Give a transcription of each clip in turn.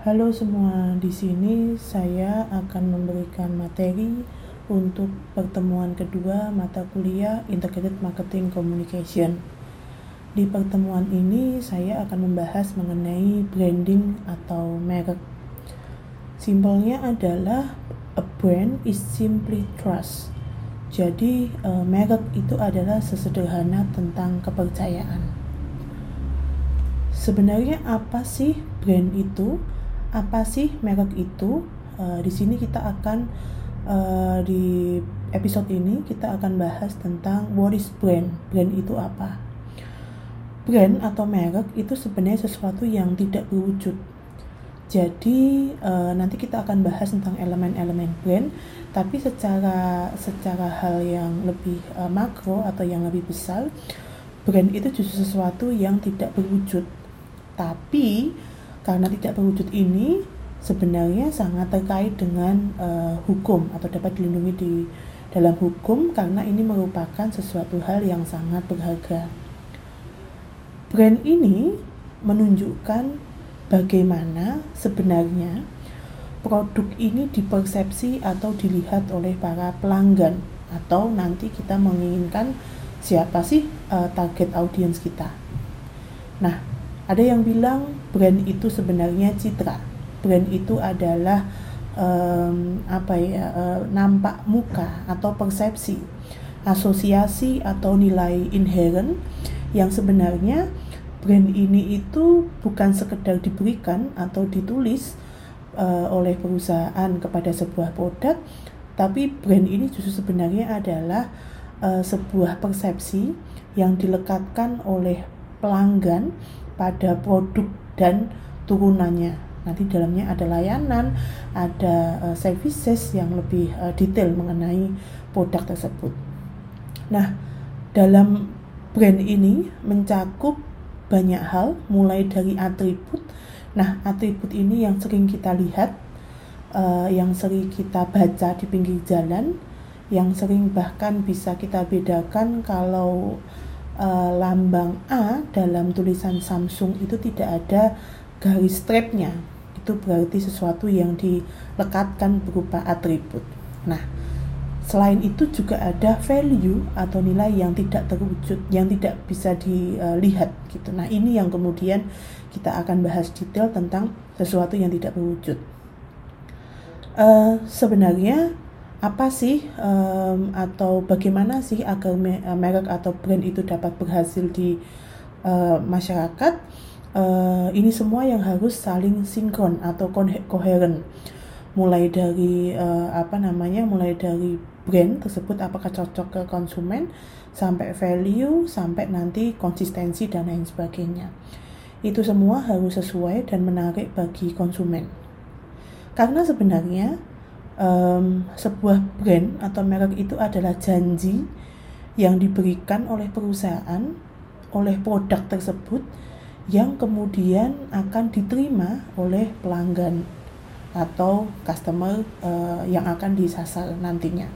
Halo semua, di sini saya akan memberikan materi untuk pertemuan kedua mata kuliah Integrated Marketing Communication. Di pertemuan ini saya akan membahas mengenai branding atau merek. Simpelnya adalah a brand is simply trust. Jadi uh, merek itu adalah sesederhana tentang kepercayaan. Sebenarnya apa sih brand itu? Apa sih merek itu? Uh, di sini kita akan uh, di episode ini kita akan bahas tentang what is brand. Brand itu apa? Brand atau merek itu sebenarnya sesuatu yang tidak berwujud. Jadi uh, nanti kita akan bahas tentang elemen-elemen brand, tapi secara secara hal yang lebih uh, makro atau yang lebih besar, brand itu justru sesuatu yang tidak berwujud. Tapi karena tidak berwujud ini sebenarnya sangat terkait dengan uh, hukum atau dapat dilindungi di dalam hukum karena ini merupakan sesuatu hal yang sangat berharga. Brand ini menunjukkan bagaimana sebenarnya produk ini dipersepsi atau dilihat oleh para pelanggan atau nanti kita menginginkan siapa sih uh, target audiens kita. Nah, ada yang bilang brand itu sebenarnya citra. Brand itu adalah um, apa ya uh, nampak muka atau persepsi, asosiasi atau nilai inherent yang sebenarnya brand ini itu bukan sekedar diberikan atau ditulis uh, oleh perusahaan kepada sebuah produk, tapi brand ini justru sebenarnya adalah uh, sebuah persepsi yang dilekatkan oleh pelanggan pada produk dan turunannya. Nanti dalamnya ada layanan, ada uh, services yang lebih uh, detail mengenai produk tersebut. Nah, dalam brand ini mencakup banyak hal, mulai dari atribut. Nah, atribut ini yang sering kita lihat, uh, yang sering kita baca di pinggir jalan, yang sering bahkan bisa kita bedakan kalau uh, lambang A dalam tulisan Samsung itu tidak ada garis strapnya itu berarti sesuatu yang dilekatkan berupa atribut. Nah selain itu juga ada value atau nilai yang tidak terwujud yang tidak bisa dilihat gitu. Nah ini yang kemudian kita akan bahas detail tentang sesuatu yang tidak berwujud. Uh, sebenarnya apa sih um, atau bagaimana sih agar eh, merek atau brand itu dapat berhasil di uh, masyarakat? Uh, ini semua yang harus saling sinkron atau koheren. Mulai dari uh, apa namanya mulai dari brand tersebut apakah cocok ke konsumen sampai value sampai nanti konsistensi dan lain sebagainya. Itu semua harus sesuai dan menarik bagi konsumen. Karena sebenarnya um, sebuah brand atau merek itu adalah janji yang diberikan oleh perusahaan oleh produk tersebut yang kemudian akan diterima oleh pelanggan atau customer uh, yang akan disasar nantinya.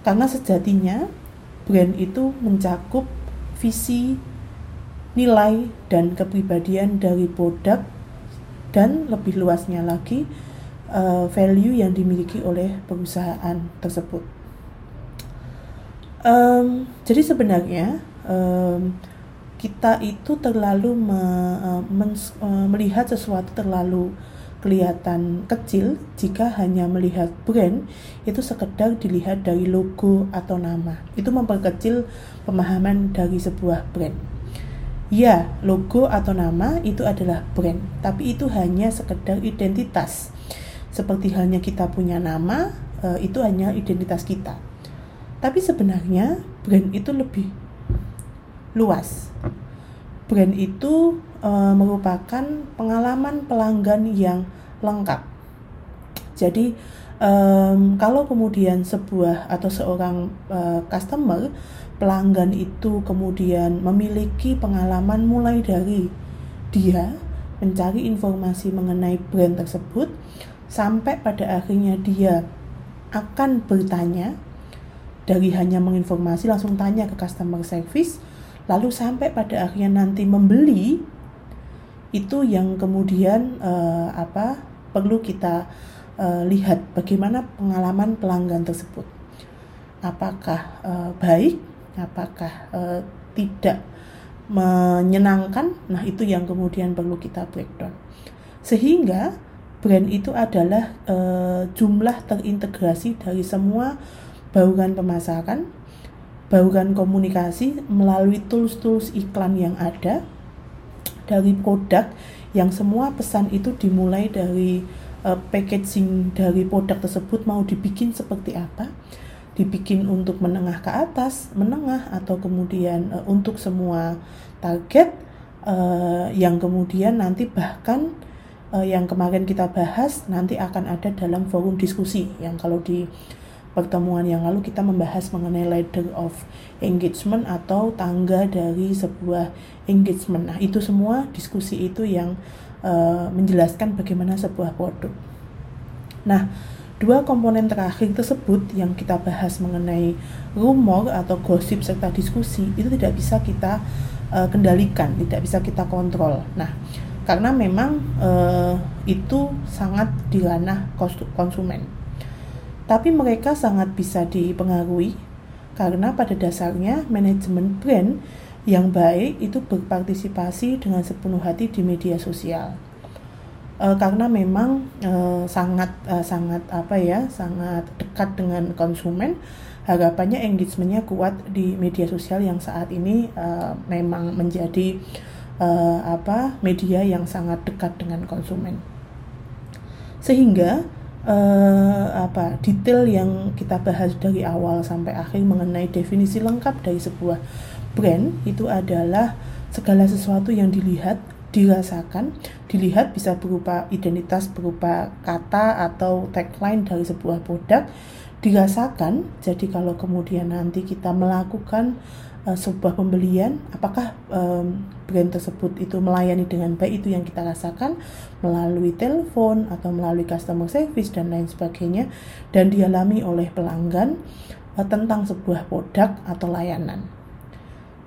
Karena sejatinya brand itu mencakup visi, nilai dan kepribadian dari produk dan lebih luasnya lagi uh, value yang dimiliki oleh perusahaan tersebut. Um, jadi sebenarnya um, kita itu terlalu me, uh, men, uh, melihat sesuatu terlalu kelihatan kecil jika hanya melihat brand itu sekedar dilihat dari logo atau nama. Itu memperkecil pemahaman dari sebuah brand. Ya, logo atau nama itu adalah brand, tapi itu hanya sekedar identitas seperti halnya kita punya nama, uh, itu hanya identitas kita. Tapi sebenarnya brand itu lebih luas. Brand itu uh, merupakan pengalaman pelanggan yang lengkap. Jadi kalau kemudian sebuah atau seorang uh, customer pelanggan itu kemudian memiliki pengalaman mulai dari dia mencari informasi mengenai brand tersebut sampai pada akhirnya dia akan bertanya dari hanya menginformasi langsung tanya ke customer service lalu sampai pada akhirnya nanti membeli itu yang kemudian uh, apa perlu kita uh, lihat bagaimana pengalaman pelanggan tersebut. Apakah uh, baik apakah uh, tidak menyenangkan? Nah itu yang kemudian perlu kita breakdown. Sehingga brand itu adalah e, jumlah terintegrasi dari semua bauran pemasaran, bauran komunikasi melalui tools-tools iklan yang ada dari produk yang semua pesan itu dimulai dari e, packaging dari produk tersebut mau dibikin seperti apa, dibikin untuk menengah ke atas, menengah atau kemudian e, untuk semua target e, yang kemudian nanti bahkan uh, yang kemarin kita bahas nanti akan ada dalam forum diskusi yang kalau di pertemuan yang lalu kita membahas mengenai ladder of engagement atau tangga dari sebuah engagement. Nah, itu semua diskusi itu yang uh, menjelaskan bagaimana sebuah produk. Nah, dua komponen terakhir tersebut yang kita bahas mengenai rumor atau gosip serta diskusi itu tidak bisa kita uh, kendalikan, tidak bisa kita kontrol. Nah, karena memang uh, itu sangat di ranah konsumen. Tapi mereka sangat bisa dipengaruhi karena pada dasarnya manajemen brand yang baik itu berpartisipasi dengan sepenuh hati di media sosial. Uh, karena memang uh, sangat uh, sangat apa ya sangat dekat dengan konsumen harapannya engagementnya kuat di media sosial yang saat ini memang menjadi uh, apa media yang sangat dekat dengan konsumen. Sehingga uh, apa detail yang kita bahas dari awal sampai akhir mengenai definisi lengkap dari sebuah brand itu adalah segala sesuatu yang dilihat dirasakan dilihat bisa berupa identitas berupa kata atau tagline dari sebuah produk dirasakan. Jadi kalau kemudian nanti kita melakukan uh, sebuah pembelian apakah um, brand tersebut itu melayani dengan baik itu yang kita rasakan melalui telepon atau melalui customer service dan lain sebagainya dan dialami oleh pelanggan uh, tentang sebuah produk atau layanan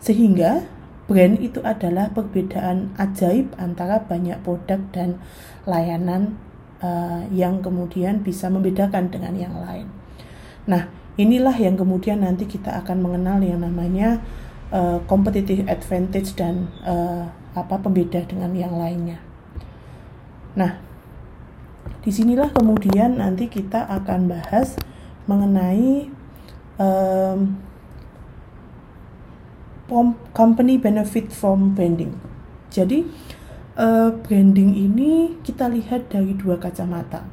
sehingga brand itu adalah perbedaan ajaib antara banyak produk dan layanan uh, yang kemudian bisa membedakan dengan yang lain. Nah, inilah yang kemudian nanti kita akan mengenal yang namanya uh, competitive advantage dan uh, apa pembeda dengan yang lainnya. Nah, di sinilah kemudian nanti kita akan bahas mengenai um, company benefit from branding. Jadi uh, branding ini kita lihat dari dua kacamata.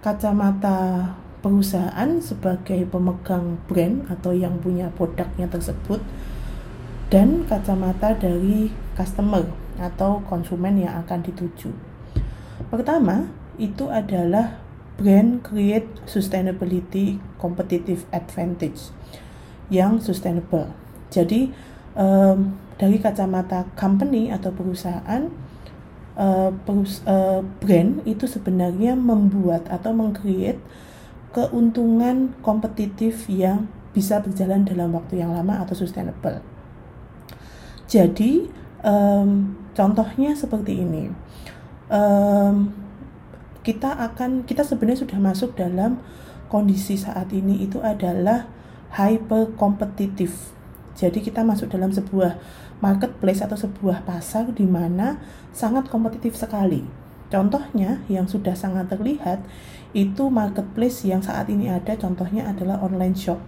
Kacamata perusahaan sebagai pemegang brand atau yang punya produknya tersebut dan kacamata dari customer atau konsumen yang akan dituju. Pertama, itu adalah brand create sustainability competitive advantage yang sustainable. Jadi um, dari kacamata company atau perusahaan uh, perus uh, brand itu sebenarnya membuat atau mengcreate keuntungan kompetitif yang bisa berjalan dalam waktu yang lama atau sustainable. Jadi um, contohnya seperti ini, um, kita akan kita sebenarnya sudah masuk dalam kondisi saat ini itu adalah hyper kompetitif. Jadi kita masuk dalam sebuah marketplace atau sebuah pasar di mana sangat kompetitif sekali. Contohnya yang sudah sangat terlihat itu marketplace yang saat ini ada contohnya adalah online shop.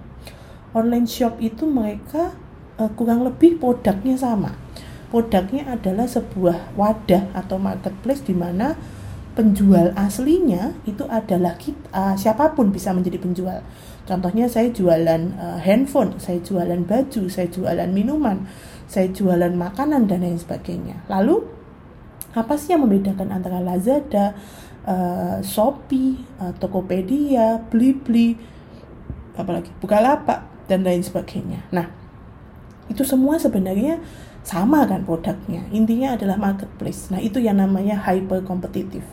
Online shop itu mereka uh, kurang lebih produknya sama. Produknya adalah sebuah wadah atau marketplace di mana penjual aslinya itu adalah kita, uh, siapa pun bisa menjadi penjual. Contohnya saya jualan uh, handphone, saya jualan baju, saya jualan minuman, saya jualan makanan dan lain sebagainya. Lalu apa sih yang membedakan antara Lazada, uh, Shopee, uh, Tokopedia, Blibli, apalagi Bukalapak dan lain sebagainya. Nah, itu semua sebenarnya sama kan produknya. Intinya adalah marketplace. Nah, itu yang namanya hyper kompetitif.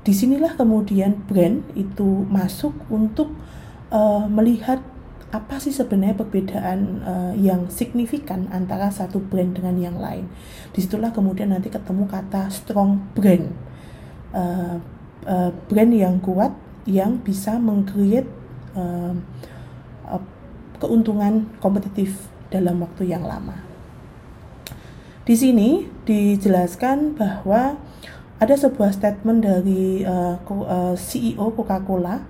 Di sinilah kemudian brand itu masuk untuk uh, melihat apa sih sebenarnya perbedaan uh, yang signifikan antara satu brand dengan yang lain. Di situlah kemudian nanti ketemu kata strong brand, uh, uh, brand yang kuat yang bisa mengcreate uh, uh, keuntungan kompetitif dalam waktu yang lama. Di sini dijelaskan bahwa ada sebuah statement dari uh, CEO Coca-Cola.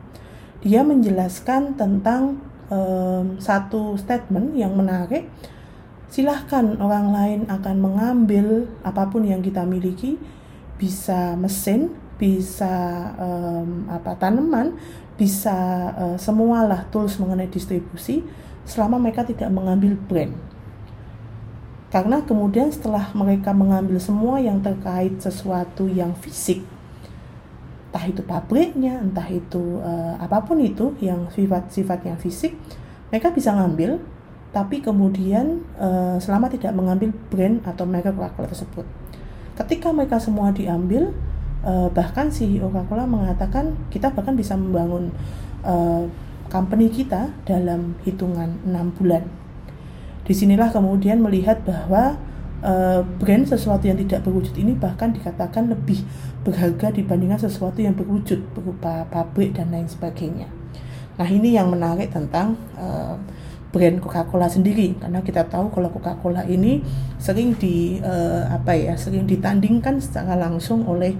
Dia menjelaskan tentang um, satu statement yang menarik silahkan orang lain akan mengambil apa pun yang kita miliki bisa mesin bisa um, apa tanaman bisa uh, semualah tools mengenai distribusi selama mereka tidak mengambil brand karena kemudian setelah mereka mengambil semua yang terkait sesuatu yang fisik entah itu pabriknya, entah itu uh, apa pun itu yang sifat-sifat yang fisik, mereka bisa ngambil, tapi kemudian uh, selama tidak mengambil brand atau merek Coca-Cola tersebut. Ketika mereka semua diambil, uh, bahkan CEO Coca-Cola mengatakan kita bahkan bisa membangun uh, company kita dalam hitungan enam bulan. Di sinilah kemudian melihat bahwa uh, brand sesuatu yang tidak berwujud ini bahkan dikatakan lebih berharga dibandingkan sesuatu yang berwujud berupa pabrik dan lain sebagainya. Nah ini yang menarik tentang uh, brand Coca-Cola sendiri karena kita tahu kalau Coca-Cola ini sering di uh, apa ya sering ditandingkan secara langsung oleh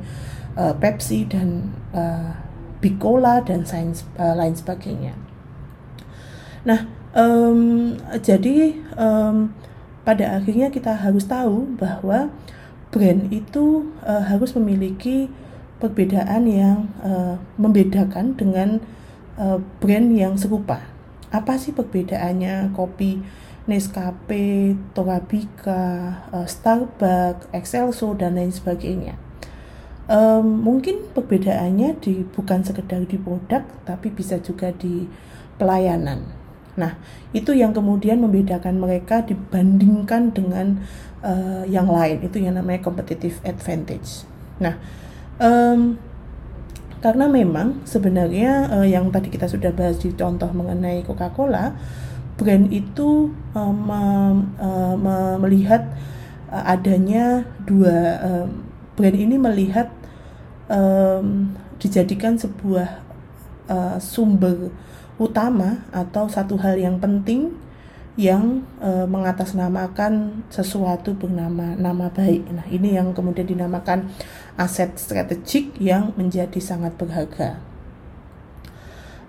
uh, Pepsi dan uh, Bicola dan sains, uh, lain sebagainya. Nah um, jadi um, pada akhirnya kita harus tahu bahwa brand itu uh, harus memiliki perbedaan yang uh, membedakan dengan uh, brand yang serupa. Apa sih perbedaannya kopi Nescafe, Torabika, uh, Starbucks, Excelso dan lain sebagainya? Um, mungkin perbedaannya di bukan sekedar di produk tapi bisa juga di pelayanan Nah, itu yang kemudian membedakan mereka dibandingkan dengan uh, yang lain. Itu yang namanya competitive advantage. Nah, um, karena memang sebenarnya uh, yang tadi kita sudah bahas di contoh mengenai Coca-Cola, brand itu uh, uh, melihat uh, adanya dua um, brand ini melihat um, dijadikan sebuah uh, sumber utama atau satu hal yang penting yang e, mengatasnamakan sesuatu bernama nama baik. Nah, ini yang kemudian dinamakan aset strategik yang menjadi sangat berharga.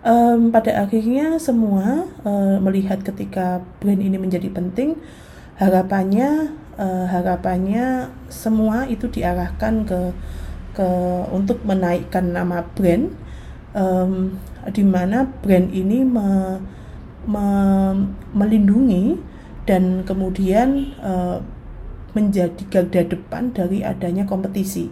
E, pada akhirnya semua e, melihat ketika brand ini menjadi penting, harapannya e, harapannya semua itu diarahkan ke ke untuk menaikkan nama brand um, di mana brand ini me, me, melindungi dan kemudian uh, menjadi garda depan dari adanya kompetisi.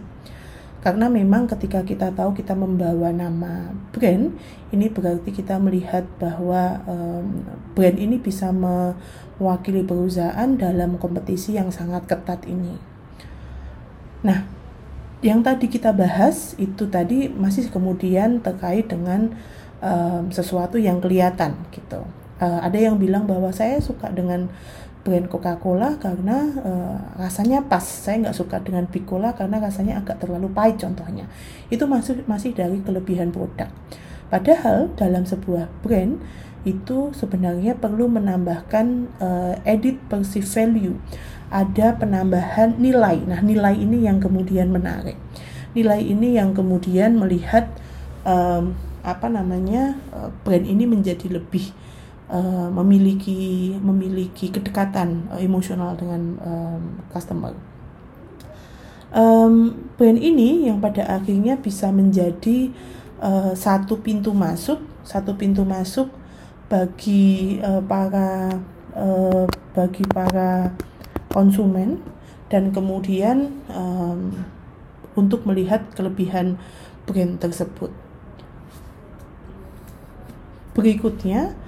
Karena memang ketika kita tahu kita membawa nama brand, ini berarti kita melihat bahwa um, brand ini bisa mewakili perusahaan dalam kompetisi yang sangat ketat ini. Nah, yang tadi kita bahas itu tadi masih kemudian terkait dengan um, sesuatu yang kelihatan gitu. Uh, ada yang bilang bahwa saya suka dengan brand Coca-Cola karena uh, rasanya pas. Saya nggak suka dengan Bicola karena rasanya agak terlalu pahit contohnya. Itu masih masih dari kelebihan produk. Padahal dalam sebuah brand itu sebenarnya perlu menambahkan uh, edit perceived value ada penambahan nilai. Nah, nilai ini yang kemudian menarik. Nilai ini yang kemudian melihat um, apa namanya brand ini menjadi lebih uh, memiliki memiliki kedekatan uh, emosional dengan um, customer. Um, brand ini yang pada akhirnya bisa menjadi uh, satu pintu masuk, satu pintu masuk bagi uh, para uh, bagi para konsumen dan kemudian um, untuk melihat kelebihan brand tersebut. Berikutnya,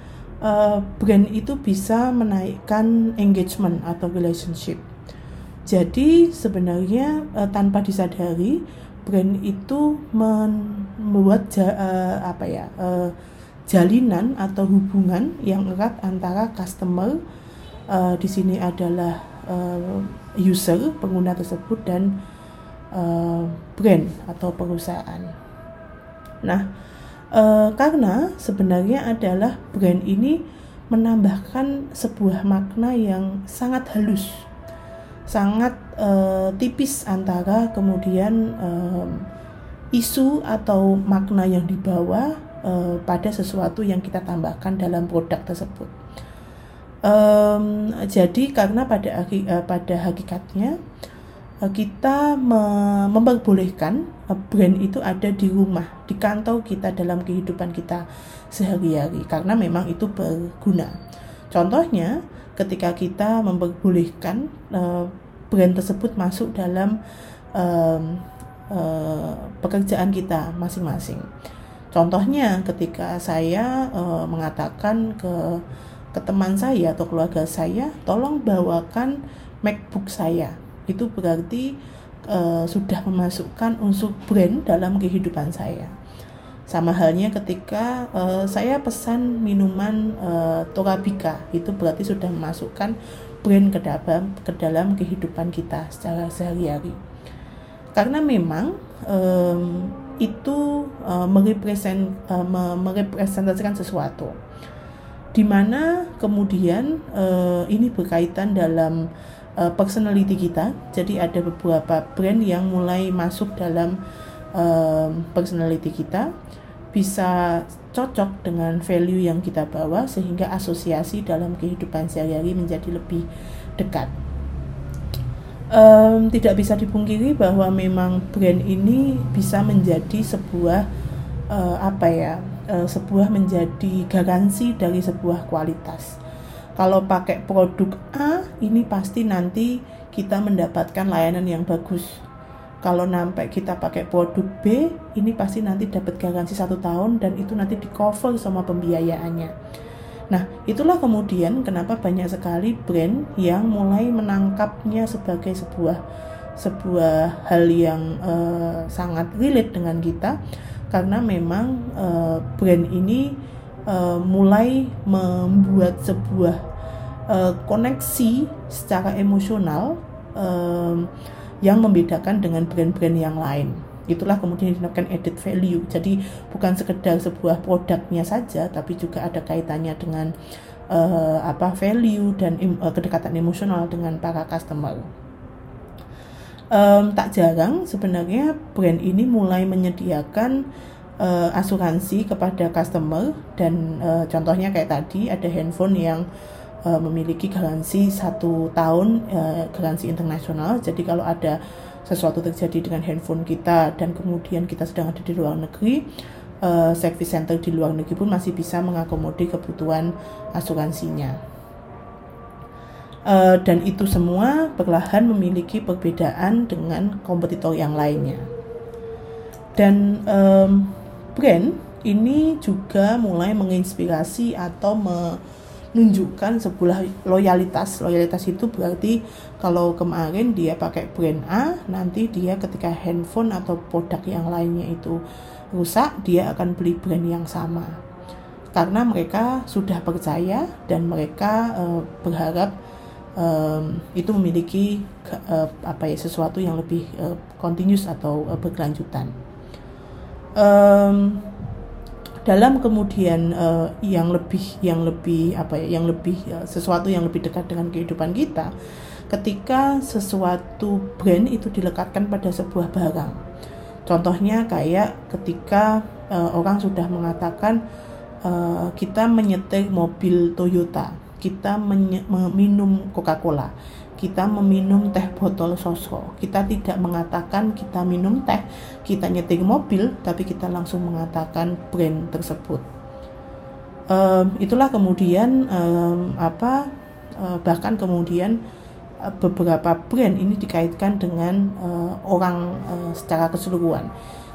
uh, brand itu bisa menaikkan engagement atau relationship. Jadi sebenarnya uh, tanpa disadari brand itu membuat ja, uh, apa ya uh, jalinan atau hubungan yang erat antara customer uh, di sini adalah uh, user pengguna tersebut dan uh, brand atau perusahaan. Nah, uh, karena sebenarnya adalah brand ini menambahkan sebuah makna yang sangat halus, sangat uh, tipis antara kemudian isu atau makna yang dibawa uh, pada sesuatu yang kita tambahkan dalam produk tersebut. Um, jadi karena pada uh, pada hakikatnya uh, kita me memperbolehkan uh, brand itu ada di rumah, di kantor kita dalam kehidupan kita sehari-hari karena memang itu berguna. Contohnya ketika kita memperbolehkan uh, brand tersebut masuk dalam pekerjaan kita masing-masing. Contohnya ketika saya mengatakan ke ke teman saya atau keluarga saya, tolong bawakan MacBook saya. Itu berarti uh, sudah memasukkan unsur brand dalam kehidupan saya. Sama halnya ketika uh, saya pesan minuman uh, Torabika, itu berarti sudah memasukkan brand ke dalam ke dalam kehidupan kita secara sehari-hari. Karena memang um, itu uh, merepresent, uh, merepresentasikan sesuatu di mana kemudian uh, ini berkaitan dalam uh, personality kita. Jadi ada beberapa brand yang mulai masuk dalam uh, personality kita bisa cocok dengan value yang kita bawa sehingga asosiasi dalam kehidupan sehari-hari menjadi lebih dekat. Um, tidak bisa dipungkiri bahwa memang brand ini bisa menjadi sebuah uh, apa ya sebuah menjadi garansi dari sebuah kualitas. Kalau pakai produk A, ini pasti nanti kita mendapatkan layanan yang bagus. Kalau sampai kita pakai produk B, ini pasti nanti dapat garansi satu tahun dan itu nanti di cover sama pembiayaannya. Nah, itulah kemudian kenapa banyak sekali brand yang mulai menangkapnya sebagai sebuah sebuah hal yang uh, sangat relate dengan kita karena memang uh, brand ini uh, mulai membuat sebuah uh, koneksi secara emosional uh, yang membedakan dengan brand-brand yang lain. Itulah kemudian dinamakan added value. Jadi bukan sekedar sebuah produknya saja, tapi juga ada kaitannya dengan uh, apa value dan uh, kedekatan emosional dengan para customer um, tak jarang sebenarnya brand ini mulai menyediakan uh, asuransi kepada customer dan uh, contohnya kayak tadi ada handphone yang uh, memiliki garansi satu tahun uh, garansi internasional jadi kalau ada sesuatu terjadi dengan handphone kita dan kemudian kita sedang ada di luar negeri uh, service center di luar negeri pun masih bisa mengakomodir kebutuhan asuransinya uh, dan itu semua perlahan memiliki perbedaan dengan kompetitor yang lainnya. Dan um, brand ini juga mulai menginspirasi atau menunjukkan sebuah loyalitas. Loyalitas itu berarti kalau kemarin dia pakai brand A, nanti dia ketika handphone atau produk yang lainnya itu rusak, dia akan beli brand yang sama. Karena mereka sudah percaya dan mereka uh, berharap um, itu memiliki uh, apa ya sesuatu yang lebih uh, continuous atau uh, berkelanjutan. Um, dalam kemudian uh, yang lebih yang lebih apa ya yang lebih uh, sesuatu yang lebih dekat dengan kehidupan kita ketika sesuatu brand itu dilekatkan pada sebuah barang. Contohnya kayak ketika uh, orang sudah mengatakan uh, kita menyetir mobil Toyota kita meminum Coca-Cola, kita meminum teh botol sosro. Kita tidak mengatakan kita minum teh, kita nyetir mobil, tapi kita langsung mengatakan brand tersebut. Um, itulah kemudian um, apa uh, bahkan kemudian uh, beberapa brand ini dikaitkan dengan uh, orang uh, secara keseluruhan.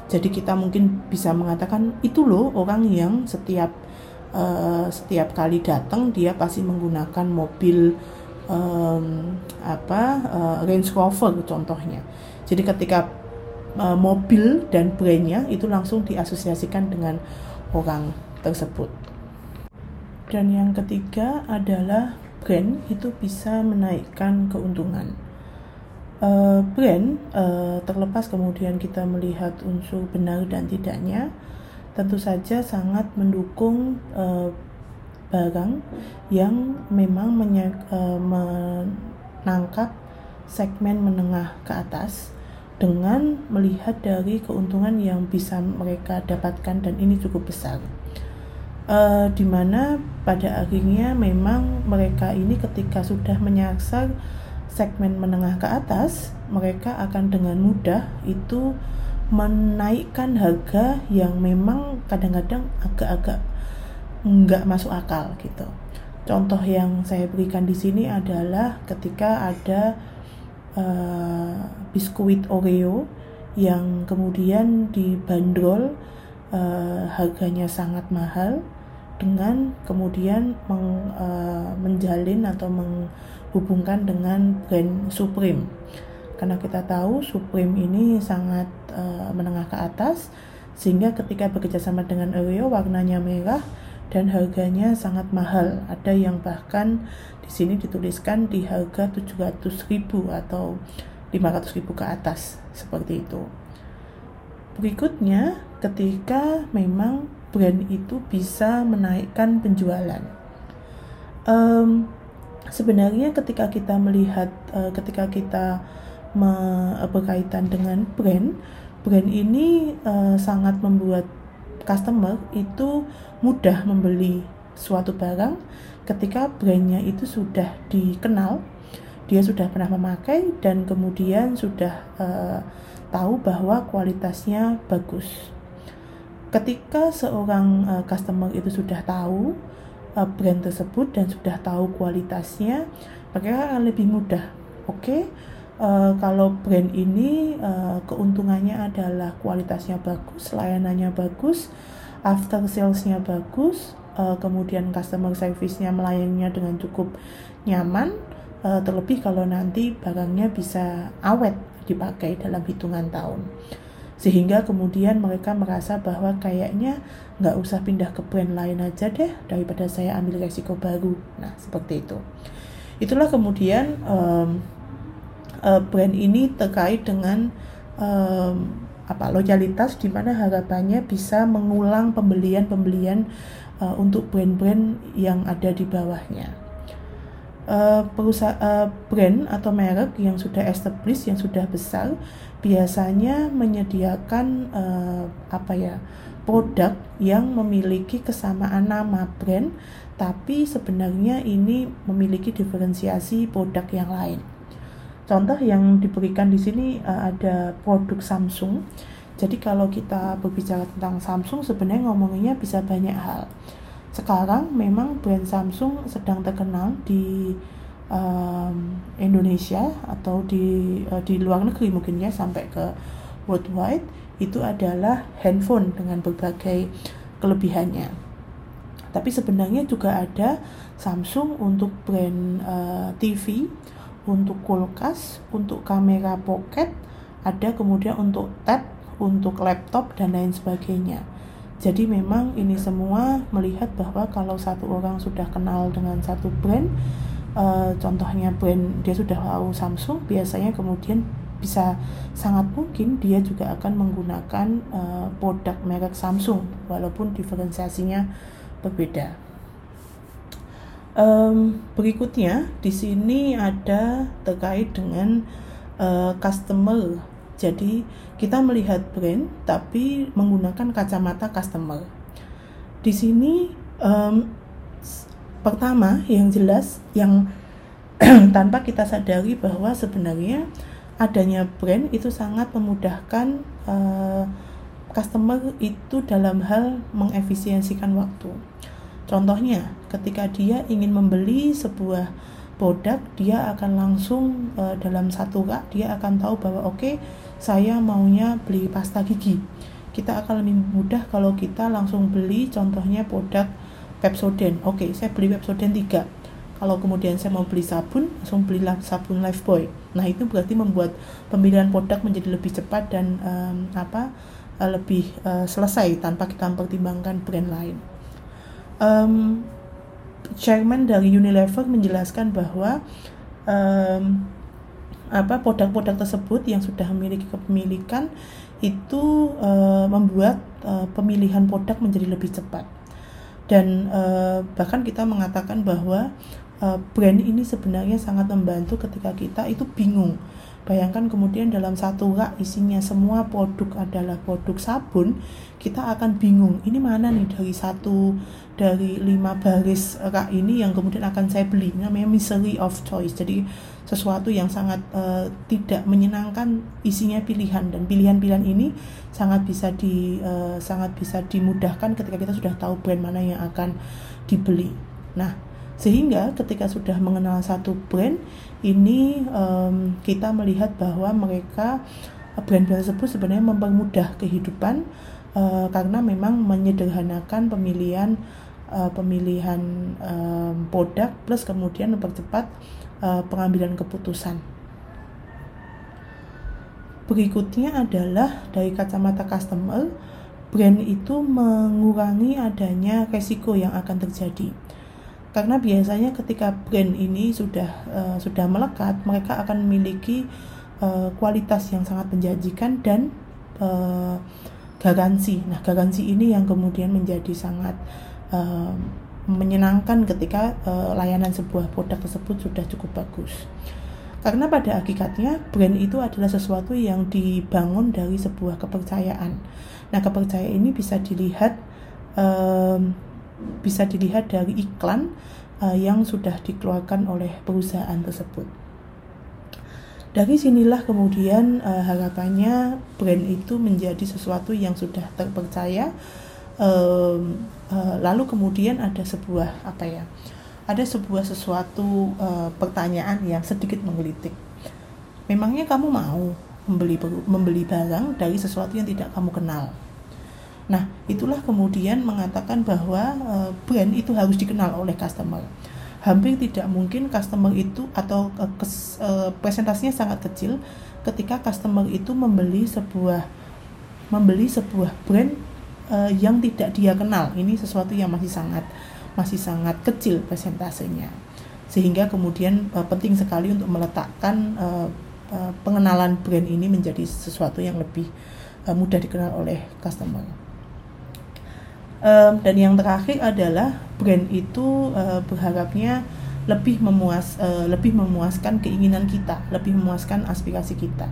Jadi kita mungkin bisa mengatakan itu loh orang yang setiap uh, setiap kali datang dia pasti menggunakan mobil um, apa uh, Range Rover contohnya. Jadi ketika uh, mobil dan brandnya itu langsung diasosiasikan dengan orang tersebut. dan yang ketiga adalah brand itu bisa menaikkan keuntungan. Uh, brand uh, terlepas kemudian kita melihat unsur benar dan tidaknya, tentu saja sangat mendukung uh, barang yang memang uh, menangkap segmen menengah ke atas dengan melihat dari keuntungan yang bisa mereka dapatkan dan ini cukup besar. Uh, di mana pada akhirnya memang mereka ini ketika sudah menyasar segmen menengah ke atas mereka akan dengan mudah itu menaikkan harga yang memang kadang-kadang agak-agak nggak masuk akal gitu. Contoh yang saya berikan di sini adalah ketika ada uh, biskuit Oreo yang kemudian dibanderol uh, harganya sangat mahal dengan kemudian meng, uh, menjalin atau menghubungkan dengan brand Supreme karena kita tahu Supreme ini sangat uh, menengah ke atas sehingga ketika bekerjasama dengan Oreo warnanya merah dan harganya sangat mahal ada yang bahkan di sini dituliskan di harga 700.000 atau 500.000 ke atas seperti itu berikutnya ketika memang brand itu bisa menaikkan penjualan. Um, sebenarnya ketika kita melihat, uh, ketika kita berkaitan dengan brand, brand ini uh, sangat membuat customer itu mudah membeli suatu barang ketika brandnya itu sudah dikenal, dia sudah pernah memakai dan kemudian sudah uh, tahu bahwa kualitasnya bagus ketika seorang uh, customer itu sudah tahu uh, brand tersebut dan sudah tahu kualitasnya mereka akan lebih mudah oke okay? Uh, kalau brand ini uh, keuntungannya adalah kualitasnya bagus layanannya bagus after salesnya bagus uh, kemudian customer service-nya melayaninya dengan cukup nyaman uh, terlebih kalau nanti barangnya bisa awet dipakai dalam hitungan tahun. Sehingga kemudian mereka merasa bahwa kayaknya nggak usah pindah ke brand lain aja deh daripada saya ambil resiko baru. Nah seperti itu. Itulah kemudian um, uh, brand ini terkait dengan um, apa loyalitas di mana harapannya bisa mengulang pembelian-pembelian uh, untuk brand-brand yang ada di bawahnya uh, perusahaan uh, brand atau merek yang sudah established yang sudah besar biasanya menyediakan uh, apa ya produk yang memiliki kesamaan nama brand tapi sebenarnya ini memiliki diferensiasi produk yang lain. Contoh yang diberikan di sini uh, ada produk Samsung. Jadi kalau kita berbicara tentang Samsung sebenarnya ngomongnya bisa banyak hal sekarang memang brand Samsung sedang terkenal di um, Indonesia atau di uh, di luar negeri mungkin ya sampai ke worldwide itu adalah handphone dengan berbagai kelebihannya. Tapi sebenarnya juga ada Samsung untuk brand uh, TV, untuk kulkas, untuk kamera pocket, ada kemudian untuk tab, untuk laptop dan lain sebagainya. Jadi memang ini semua melihat bahwa kalau satu orang sudah kenal dengan satu brand, uh, contohnya brand dia sudah tahu Samsung, biasanya kemudian bisa sangat mungkin dia juga akan menggunakan uh, produk merek Samsung walaupun diferensiasinya berbeda. Um, berikutnya di sini ada terkait dengan uh, customer jadi kita melihat brand tapi menggunakan kacamata customer. Di sini um, pertama yang jelas yang tanpa kita sadari bahwa sebenarnya adanya brand itu sangat memudahkan uh, customer itu dalam hal mengefisiensikan waktu. Contohnya, ketika dia ingin membeli sebuah produk, dia akan langsung uh, dalam satu rak dia akan tahu bahwa oke okay, saya maunya beli pasta gigi. Kita akan lebih mudah kalau kita langsung beli contohnya produk Pepsodent. Oke okay, saya beli Pepsodent 3 kalau kemudian saya mau beli sabun langsung beli sabun Lifebuoy nah itu berarti membuat pemilihan produk menjadi lebih cepat dan um, apa uh, lebih uh, selesai tanpa kita mempertimbangkan brand lain um, chairman dari Unilever menjelaskan bahwa um, apa produk-produk tersebut yang sudah memiliki kepemilikan itu uh, membuat uh, pemilihan produk menjadi lebih cepat. Dan uh, bahkan kita mengatakan bahwa uh, brand ini sebenarnya sangat membantu ketika kita itu bingung Bayangkan kemudian dalam satu rak isinya semua produk adalah produk sabun, kita akan bingung. Ini mana nih dari satu dari lima baris rak ini yang kemudian akan saya beli. Namanya misery of choice. Jadi sesuatu yang sangat uh, tidak menyenangkan isinya pilihan dan pilihan-pilihan ini sangat bisa di uh, sangat bisa dimudahkan ketika kita sudah tahu brand mana yang akan dibeli. Nah, sehingga ketika sudah mengenal satu brand ini um, kita melihat bahwa mereka brand-brand tersebut sebenarnya mempermudah kehidupan uh, karena memang menyederhanakan pemilihan uh, pemilihan um, produk plus kemudian mempercepat uh, pengambilan keputusan. Berikutnya adalah dari kacamata customer, brand itu mengurangi adanya resiko yang akan terjadi karena biasanya ketika brand ini sudah uh, sudah melekat mereka akan memiliki uh, kualitas yang sangat menjanjikan dan uh, garansi. Nah garansi ini yang kemudian menjadi sangat uh, menyenangkan ketika uh, layanan sebuah produk tersebut sudah cukup bagus. Karena pada hakikatnya brand itu adalah sesuatu yang dibangun dari sebuah kepercayaan. Nah kepercayaan ini bisa dilihat um, bisa dilihat dari iklan uh, yang sudah dikeluarkan oleh perusahaan tersebut. Dari sinilah kemudian uh, harapannya brand itu menjadi sesuatu yang sudah terpercaya. Um, uh, lalu kemudian ada sebuah apa ya? Ada sebuah sesuatu uh, pertanyaan yang sedikit menggelitik. Memangnya kamu mau membeli membeli barang dari sesuatu yang tidak kamu kenal? Nah, itulah kemudian mengatakan bahwa uh, brand itu harus dikenal oleh customer. Hampir tidak mungkin customer itu atau kes, uh, presentasinya sangat kecil ketika customer itu membeli sebuah membeli sebuah brand yang tidak dia kenal. Ini sesuatu yang masih sangat masih sangat kecil presentasenya. Sehingga kemudian penting sekali untuk meletakkan pengenalan brand ini menjadi sesuatu yang lebih mudah dikenal oleh customer um, dan yang terakhir adalah brand itu uh, berharapnya lebih memuas uh, lebih memuaskan keinginan kita lebih memuaskan aspirasi kita.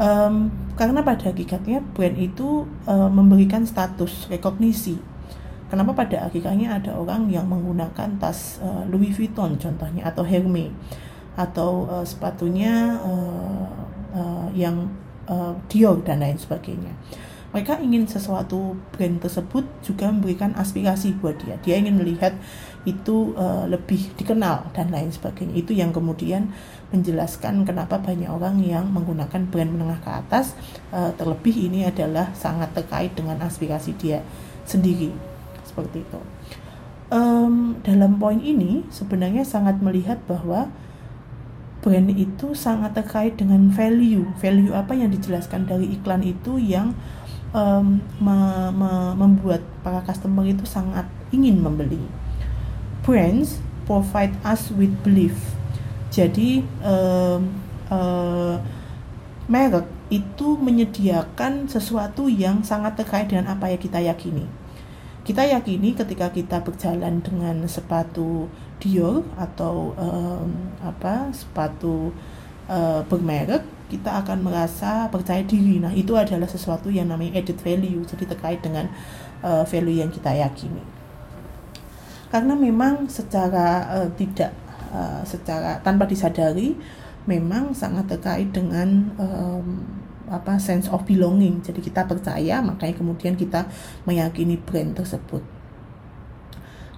Um, karena pada hakikatnya brand itu uh, memberikan status rekognisi. Kenapa pada hakikatnya ada orang yang menggunakan tas uh, Louis Vuitton contohnya atau Hermes atau uh, sepatunya uh, uh, yang uh, Dior dan lain sebagainya mereka ingin sesuatu brand tersebut juga memberikan aspirasi buat dia. Dia ingin melihat itu uh, lebih dikenal dan lain sebagainya. Itu yang kemudian menjelaskan kenapa banyak orang yang menggunakan brand menengah ke atas uh, terlebih ini adalah sangat terkait dengan aspirasi dia sendiri. Seperti itu. Um, dalam poin ini sebenarnya sangat melihat bahwa brand itu sangat terkait dengan value. Value apa yang dijelaskan dari iklan itu yang um, me, me, membuat para customer itu sangat ingin membeli. Brands provide us with belief. Jadi um, uh, merek itu menyediakan sesuatu yang sangat terkait dengan apa yang kita yakini. Kita yakini ketika kita berjalan dengan sepatu Dior atau um, apa sepatu uh, bermerek kita akan merasa percaya diri. Nah, itu adalah sesuatu yang namanya added value, jadi terkait dengan uh, value yang kita yakini. Karena memang secara uh, tidak uh, secara tanpa disadari memang sangat terkait dengan um, apa sense of belonging. Jadi kita percaya, makanya kemudian kita meyakini brand tersebut.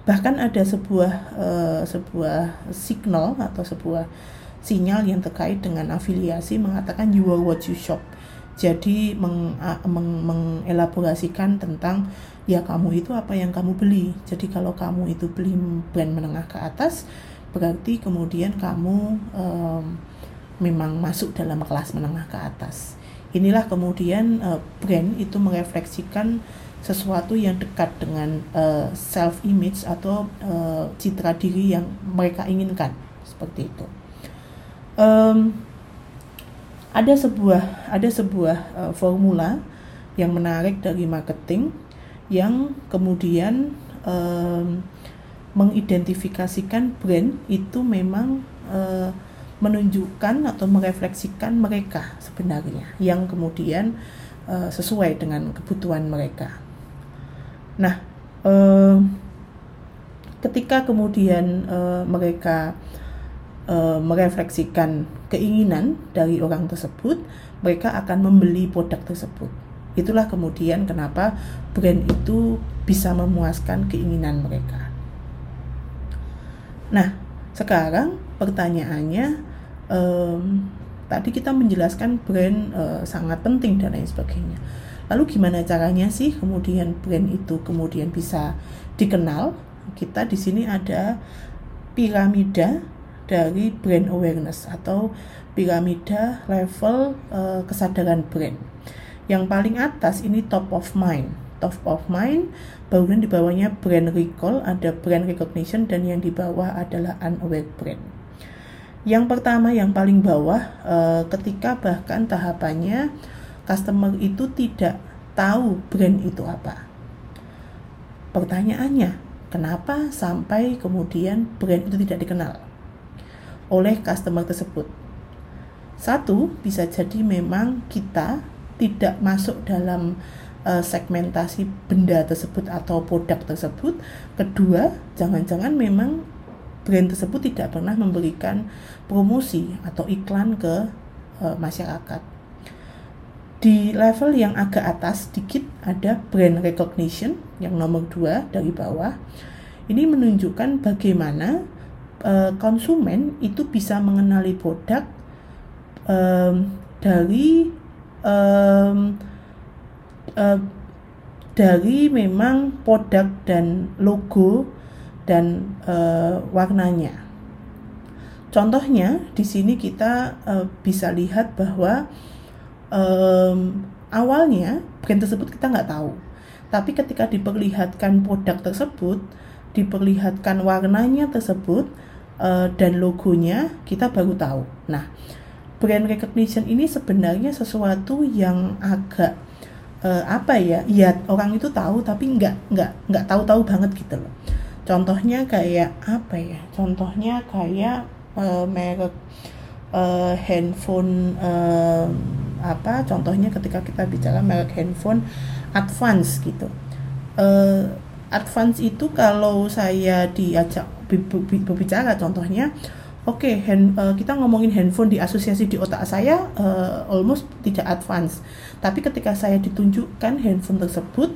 Bahkan ada sebuah uh, sebuah signal atau sebuah sinyal yang terkait dengan afiliasi mengatakan you are what you shop. Jadi meng, meng, mengelaborasikan tentang ya kamu itu apa yang kamu beli. Jadi kalau kamu itu beli brand menengah ke atas, berarti kemudian kamu um, memang masuk dalam kelas menengah ke atas. inilah kemudian uh, brand itu merefleksikan sesuatu yang dekat dengan uh, self image atau uh, citra diri yang mereka inginkan seperti itu um, ada sebuah ada sebuah uh, formula yang menarik dari marketing yang kemudian um, mengidentifikasikan brand itu memang uh, menunjukkan atau merefleksikan mereka sebenarnya yang kemudian uh, sesuai dengan kebutuhan mereka. Nah, uh, ketika kemudian uh, mereka uh, merefleksikan keinginan dari orang tersebut, mereka akan membeli produk tersebut. Itulah kemudian kenapa brand itu bisa memuaskan keinginan mereka. Nah, sekarang pertanyaannya, um, tadi kita menjelaskan brand uh, sangat penting dan lain sebagainya. Lalu gimana caranya sih kemudian brand itu kemudian bisa dikenal? Kita di sini ada piramida dari brand awareness atau piramida level uh, kesadaran brand. Yang paling atas ini top of mind. Top of mind, kemudian di bawahnya brand recall, ada brand recognition, dan yang di bawah adalah unaware brand. Yang pertama, yang paling bawah, uh, ketika bahkan tahapannya customer itu tidak tahu brand itu apa. Pertanyaannya, kenapa sampai kemudian brand itu tidak dikenal oleh customer tersebut? Satu, bisa jadi memang kita tidak masuk dalam uh, segmentasi benda tersebut atau produk tersebut. Kedua, jangan-jangan memang brand tersebut tidak pernah memberikan promosi atau iklan ke uh, masyarakat. Di level yang agak atas sedikit ada brand recognition yang nomor dua dari bawah. Ini menunjukkan bagaimana uh, konsumen itu bisa mengenali produk um, dari um, uh, dari memang produk dan logo dan uh, warnanya. Contohnya di sini kita uh, bisa lihat bahwa um, awalnya brand tersebut kita nggak tahu, tapi ketika diperlihatkan produk tersebut, diperlihatkan warnanya tersebut uh, dan logonya, kita baru tahu. Nah, brand recognition ini sebenarnya sesuatu yang agak uh, apa ya ya orang itu tahu tapi nggak nggak nggak tahu-tahu banget gitu loh. Contohnya kayak apa ya? Contohnya kayak uh, merek uh, handphone uh, apa contohnya ketika kita bicara merek handphone advance gitu. Uh, advance itu kalau saya diajak berbicara contohnya Oke, okay, uh, kita ngomongin handphone di asosiasi di otak saya uh, almost tidak advance. Tapi ketika saya ditunjukkan handphone tersebut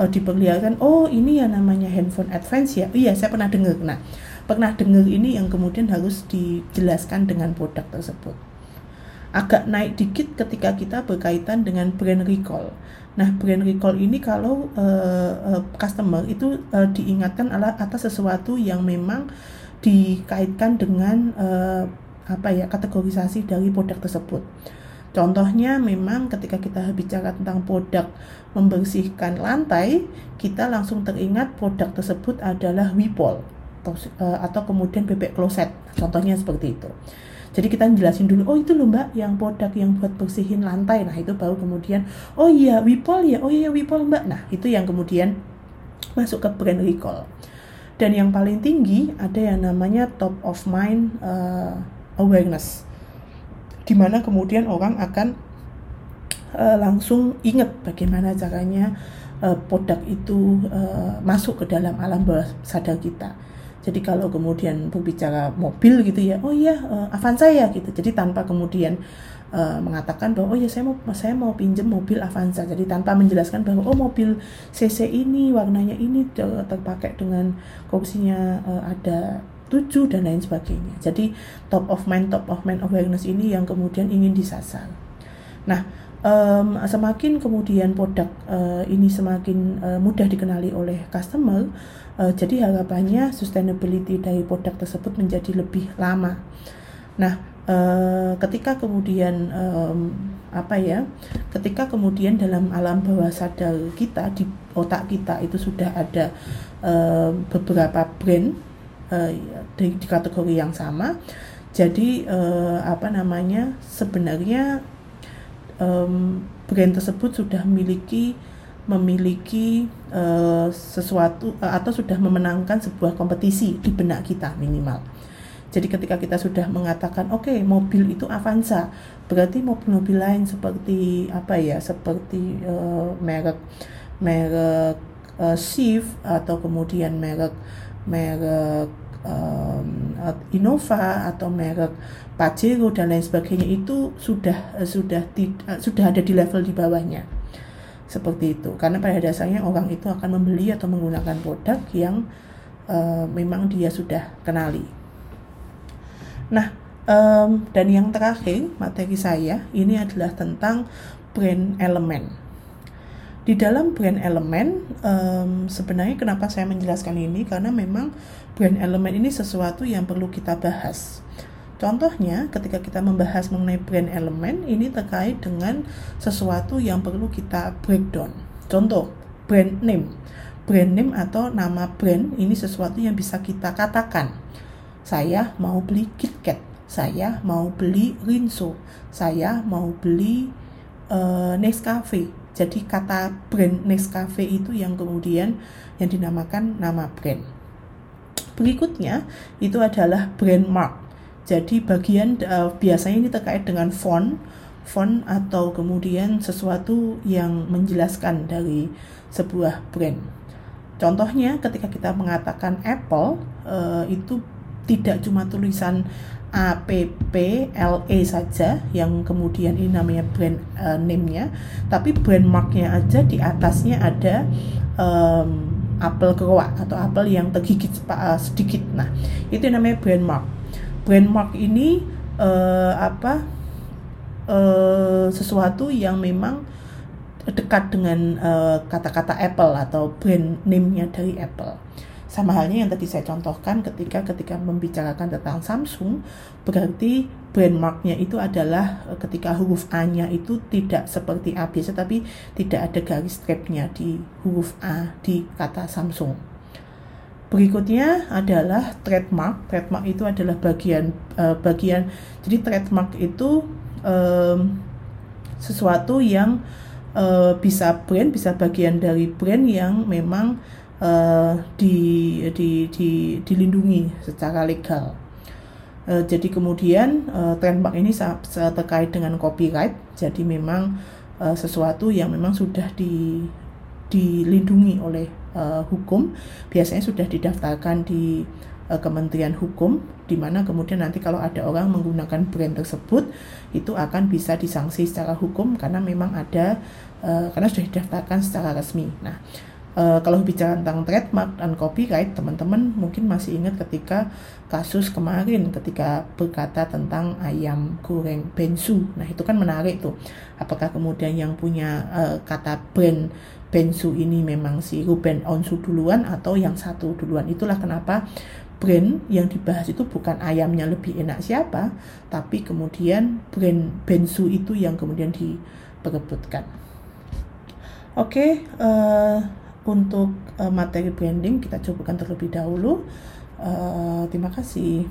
uh, diperlihatkan, oh ini ya namanya handphone advance ya. Iya, saya pernah dengar. Nah, pernah dengar ini yang kemudian harus dijelaskan dengan produk tersebut. Agak naik dikit ketika kita berkaitan dengan brand recall. Nah, brand recall ini kalau uh, customer itu uh, diingatkan atas sesuatu yang memang dikaitkan dengan uh, apa ya kategorisasi dari produk tersebut. Contohnya memang ketika kita bicara tentang produk membersihkan lantai, kita langsung teringat produk tersebut adalah Wipol atau, atau kemudian bebek kloset. Contohnya seperti itu. Jadi kita jelasin dulu, oh itu loh mbak yang produk yang buat bersihin lantai. Nah itu baru kemudian, oh iya Wipol ya, oh iya Wipol mbak. Nah itu yang kemudian masuk ke brand recall dan yang paling tinggi ada yang namanya top of mind uh, awareness di mana kemudian orang akan uh, langsung ingat bagaimana caranya uh, produk itu uh, masuk ke dalam alam bawah sadar kita jadi kalau kemudian berbicara mobil gitu ya oh iya uh, Avanza ya gitu. Jadi tanpa kemudian uh, mengatakan bahwa oh ya saya mau saya mau pinjam mobil Avanza. Jadi tanpa menjelaskan bahwa oh mobil CC ini warnanya ini terpakai dengan kursinya uh, ada tujuh dan lain sebagainya. Jadi top of mind top of mind awareness ini yang kemudian ingin disasar. Nah um, semakin kemudian produk uh, ini semakin uh, mudah dikenali oleh customer uh, jadi harapannya sustainability dari produk tersebut menjadi lebih lama. Nah uh, ketika kemudian um, apa ya ketika kemudian dalam alam bawah sadar kita di otak kita itu sudah ada uh, beberapa brand uh, di, di kategori yang sama jadi uh, apa namanya sebenarnya um, brand tersebut sudah memiliki memiliki uh, sesuatu uh, atau sudah memenangkan sebuah kompetisi di benak kita minimal. Jadi ketika kita sudah mengatakan oke okay, mobil itu Avanza, berarti mobil-mobil lain seperti apa ya, seperti uh, merek merek uh, Shift atau kemudian merek merek um, Innova atau merek Pajero dan lain sebagainya itu sudah sudah uh, sudah ada di level di bawahnya seperti itu karena pada dasarnya orang itu akan membeli atau menggunakan produk yang uh, memang dia sudah kenali Nah, um, dan yang terakhir materi saya ini adalah tentang brand elemen. Di dalam brand elemen, um, sebenarnya kenapa saya menjelaskan ini karena memang brand elemen ini sesuatu yang perlu kita bahas. Contohnya, ketika kita membahas mengenai brand elemen, ini terkait dengan sesuatu yang perlu kita breakdown. Contoh, brand name. Brand name atau nama brand ini sesuatu yang bisa kita katakan saya mau beli KitKat, saya mau beli Rinso, saya mau beli uh, Nescafe. Jadi kata brand Nescafe itu yang kemudian yang dinamakan nama brand. Berikutnya itu adalah brand mark. Jadi bagian uh, biasanya ini terkait dengan font, font atau kemudian sesuatu yang menjelaskan dari sebuah brand. Contohnya ketika kita mengatakan Apple uh, itu tidak cuma tulisan A P P L E saja yang kemudian ini namanya brand uh, name-nya tapi brand mark-nya aja di atasnya ada um, apel keruak atau apel yang tergigit sedikit nah itu namanya brand mark brand mark ini uh, apa uh, sesuatu yang memang dekat dengan kata-kata uh, Apple atau brand name-nya dari Apple sama halnya yang tadi saya contohkan ketika ketika membicarakan tentang Samsung, berarti brand marknya itu adalah ketika huruf A-nya itu tidak seperti A biasa, tapi tidak ada garis strapnya di huruf A di kata Samsung. Berikutnya adalah trademark. Trademark itu adalah bagian uh, bagian. Jadi trademark itu um, sesuatu yang uh, bisa brand, bisa bagian dari brand yang memang uh, di, di, di, dilindungi secara legal. Uh, jadi kemudian uh, trademark ini terkait dengan copyright, jadi memang uh, sesuatu yang memang sudah di, dilindungi oleh uh, hukum, biasanya sudah didaftarkan di uh, Kementerian Hukum, di mana kemudian nanti kalau ada orang menggunakan brand tersebut itu akan bisa disanksi secara hukum karena memang ada uh, karena sudah didaftarkan secara resmi. Nah, Uh, kalau bicara tentang trademark dan copyright, teman-teman mungkin masih ingat ketika kasus kemarin ketika berkata tentang ayam goreng bensu. Nah, itu kan menarik tuh. Apakah kemudian yang punya uh, kata brand bensu ini memang si Ruben Onsu duluan atau yang satu duluan? Itulah kenapa brand yang dibahas itu bukan ayamnya lebih enak siapa, tapi kemudian brand bensu itu yang kemudian diperebutkan. Oke, okay, uh, eh, untuk uh, materi branding kita cobakan terlebih dahulu. Uh, terima kasih.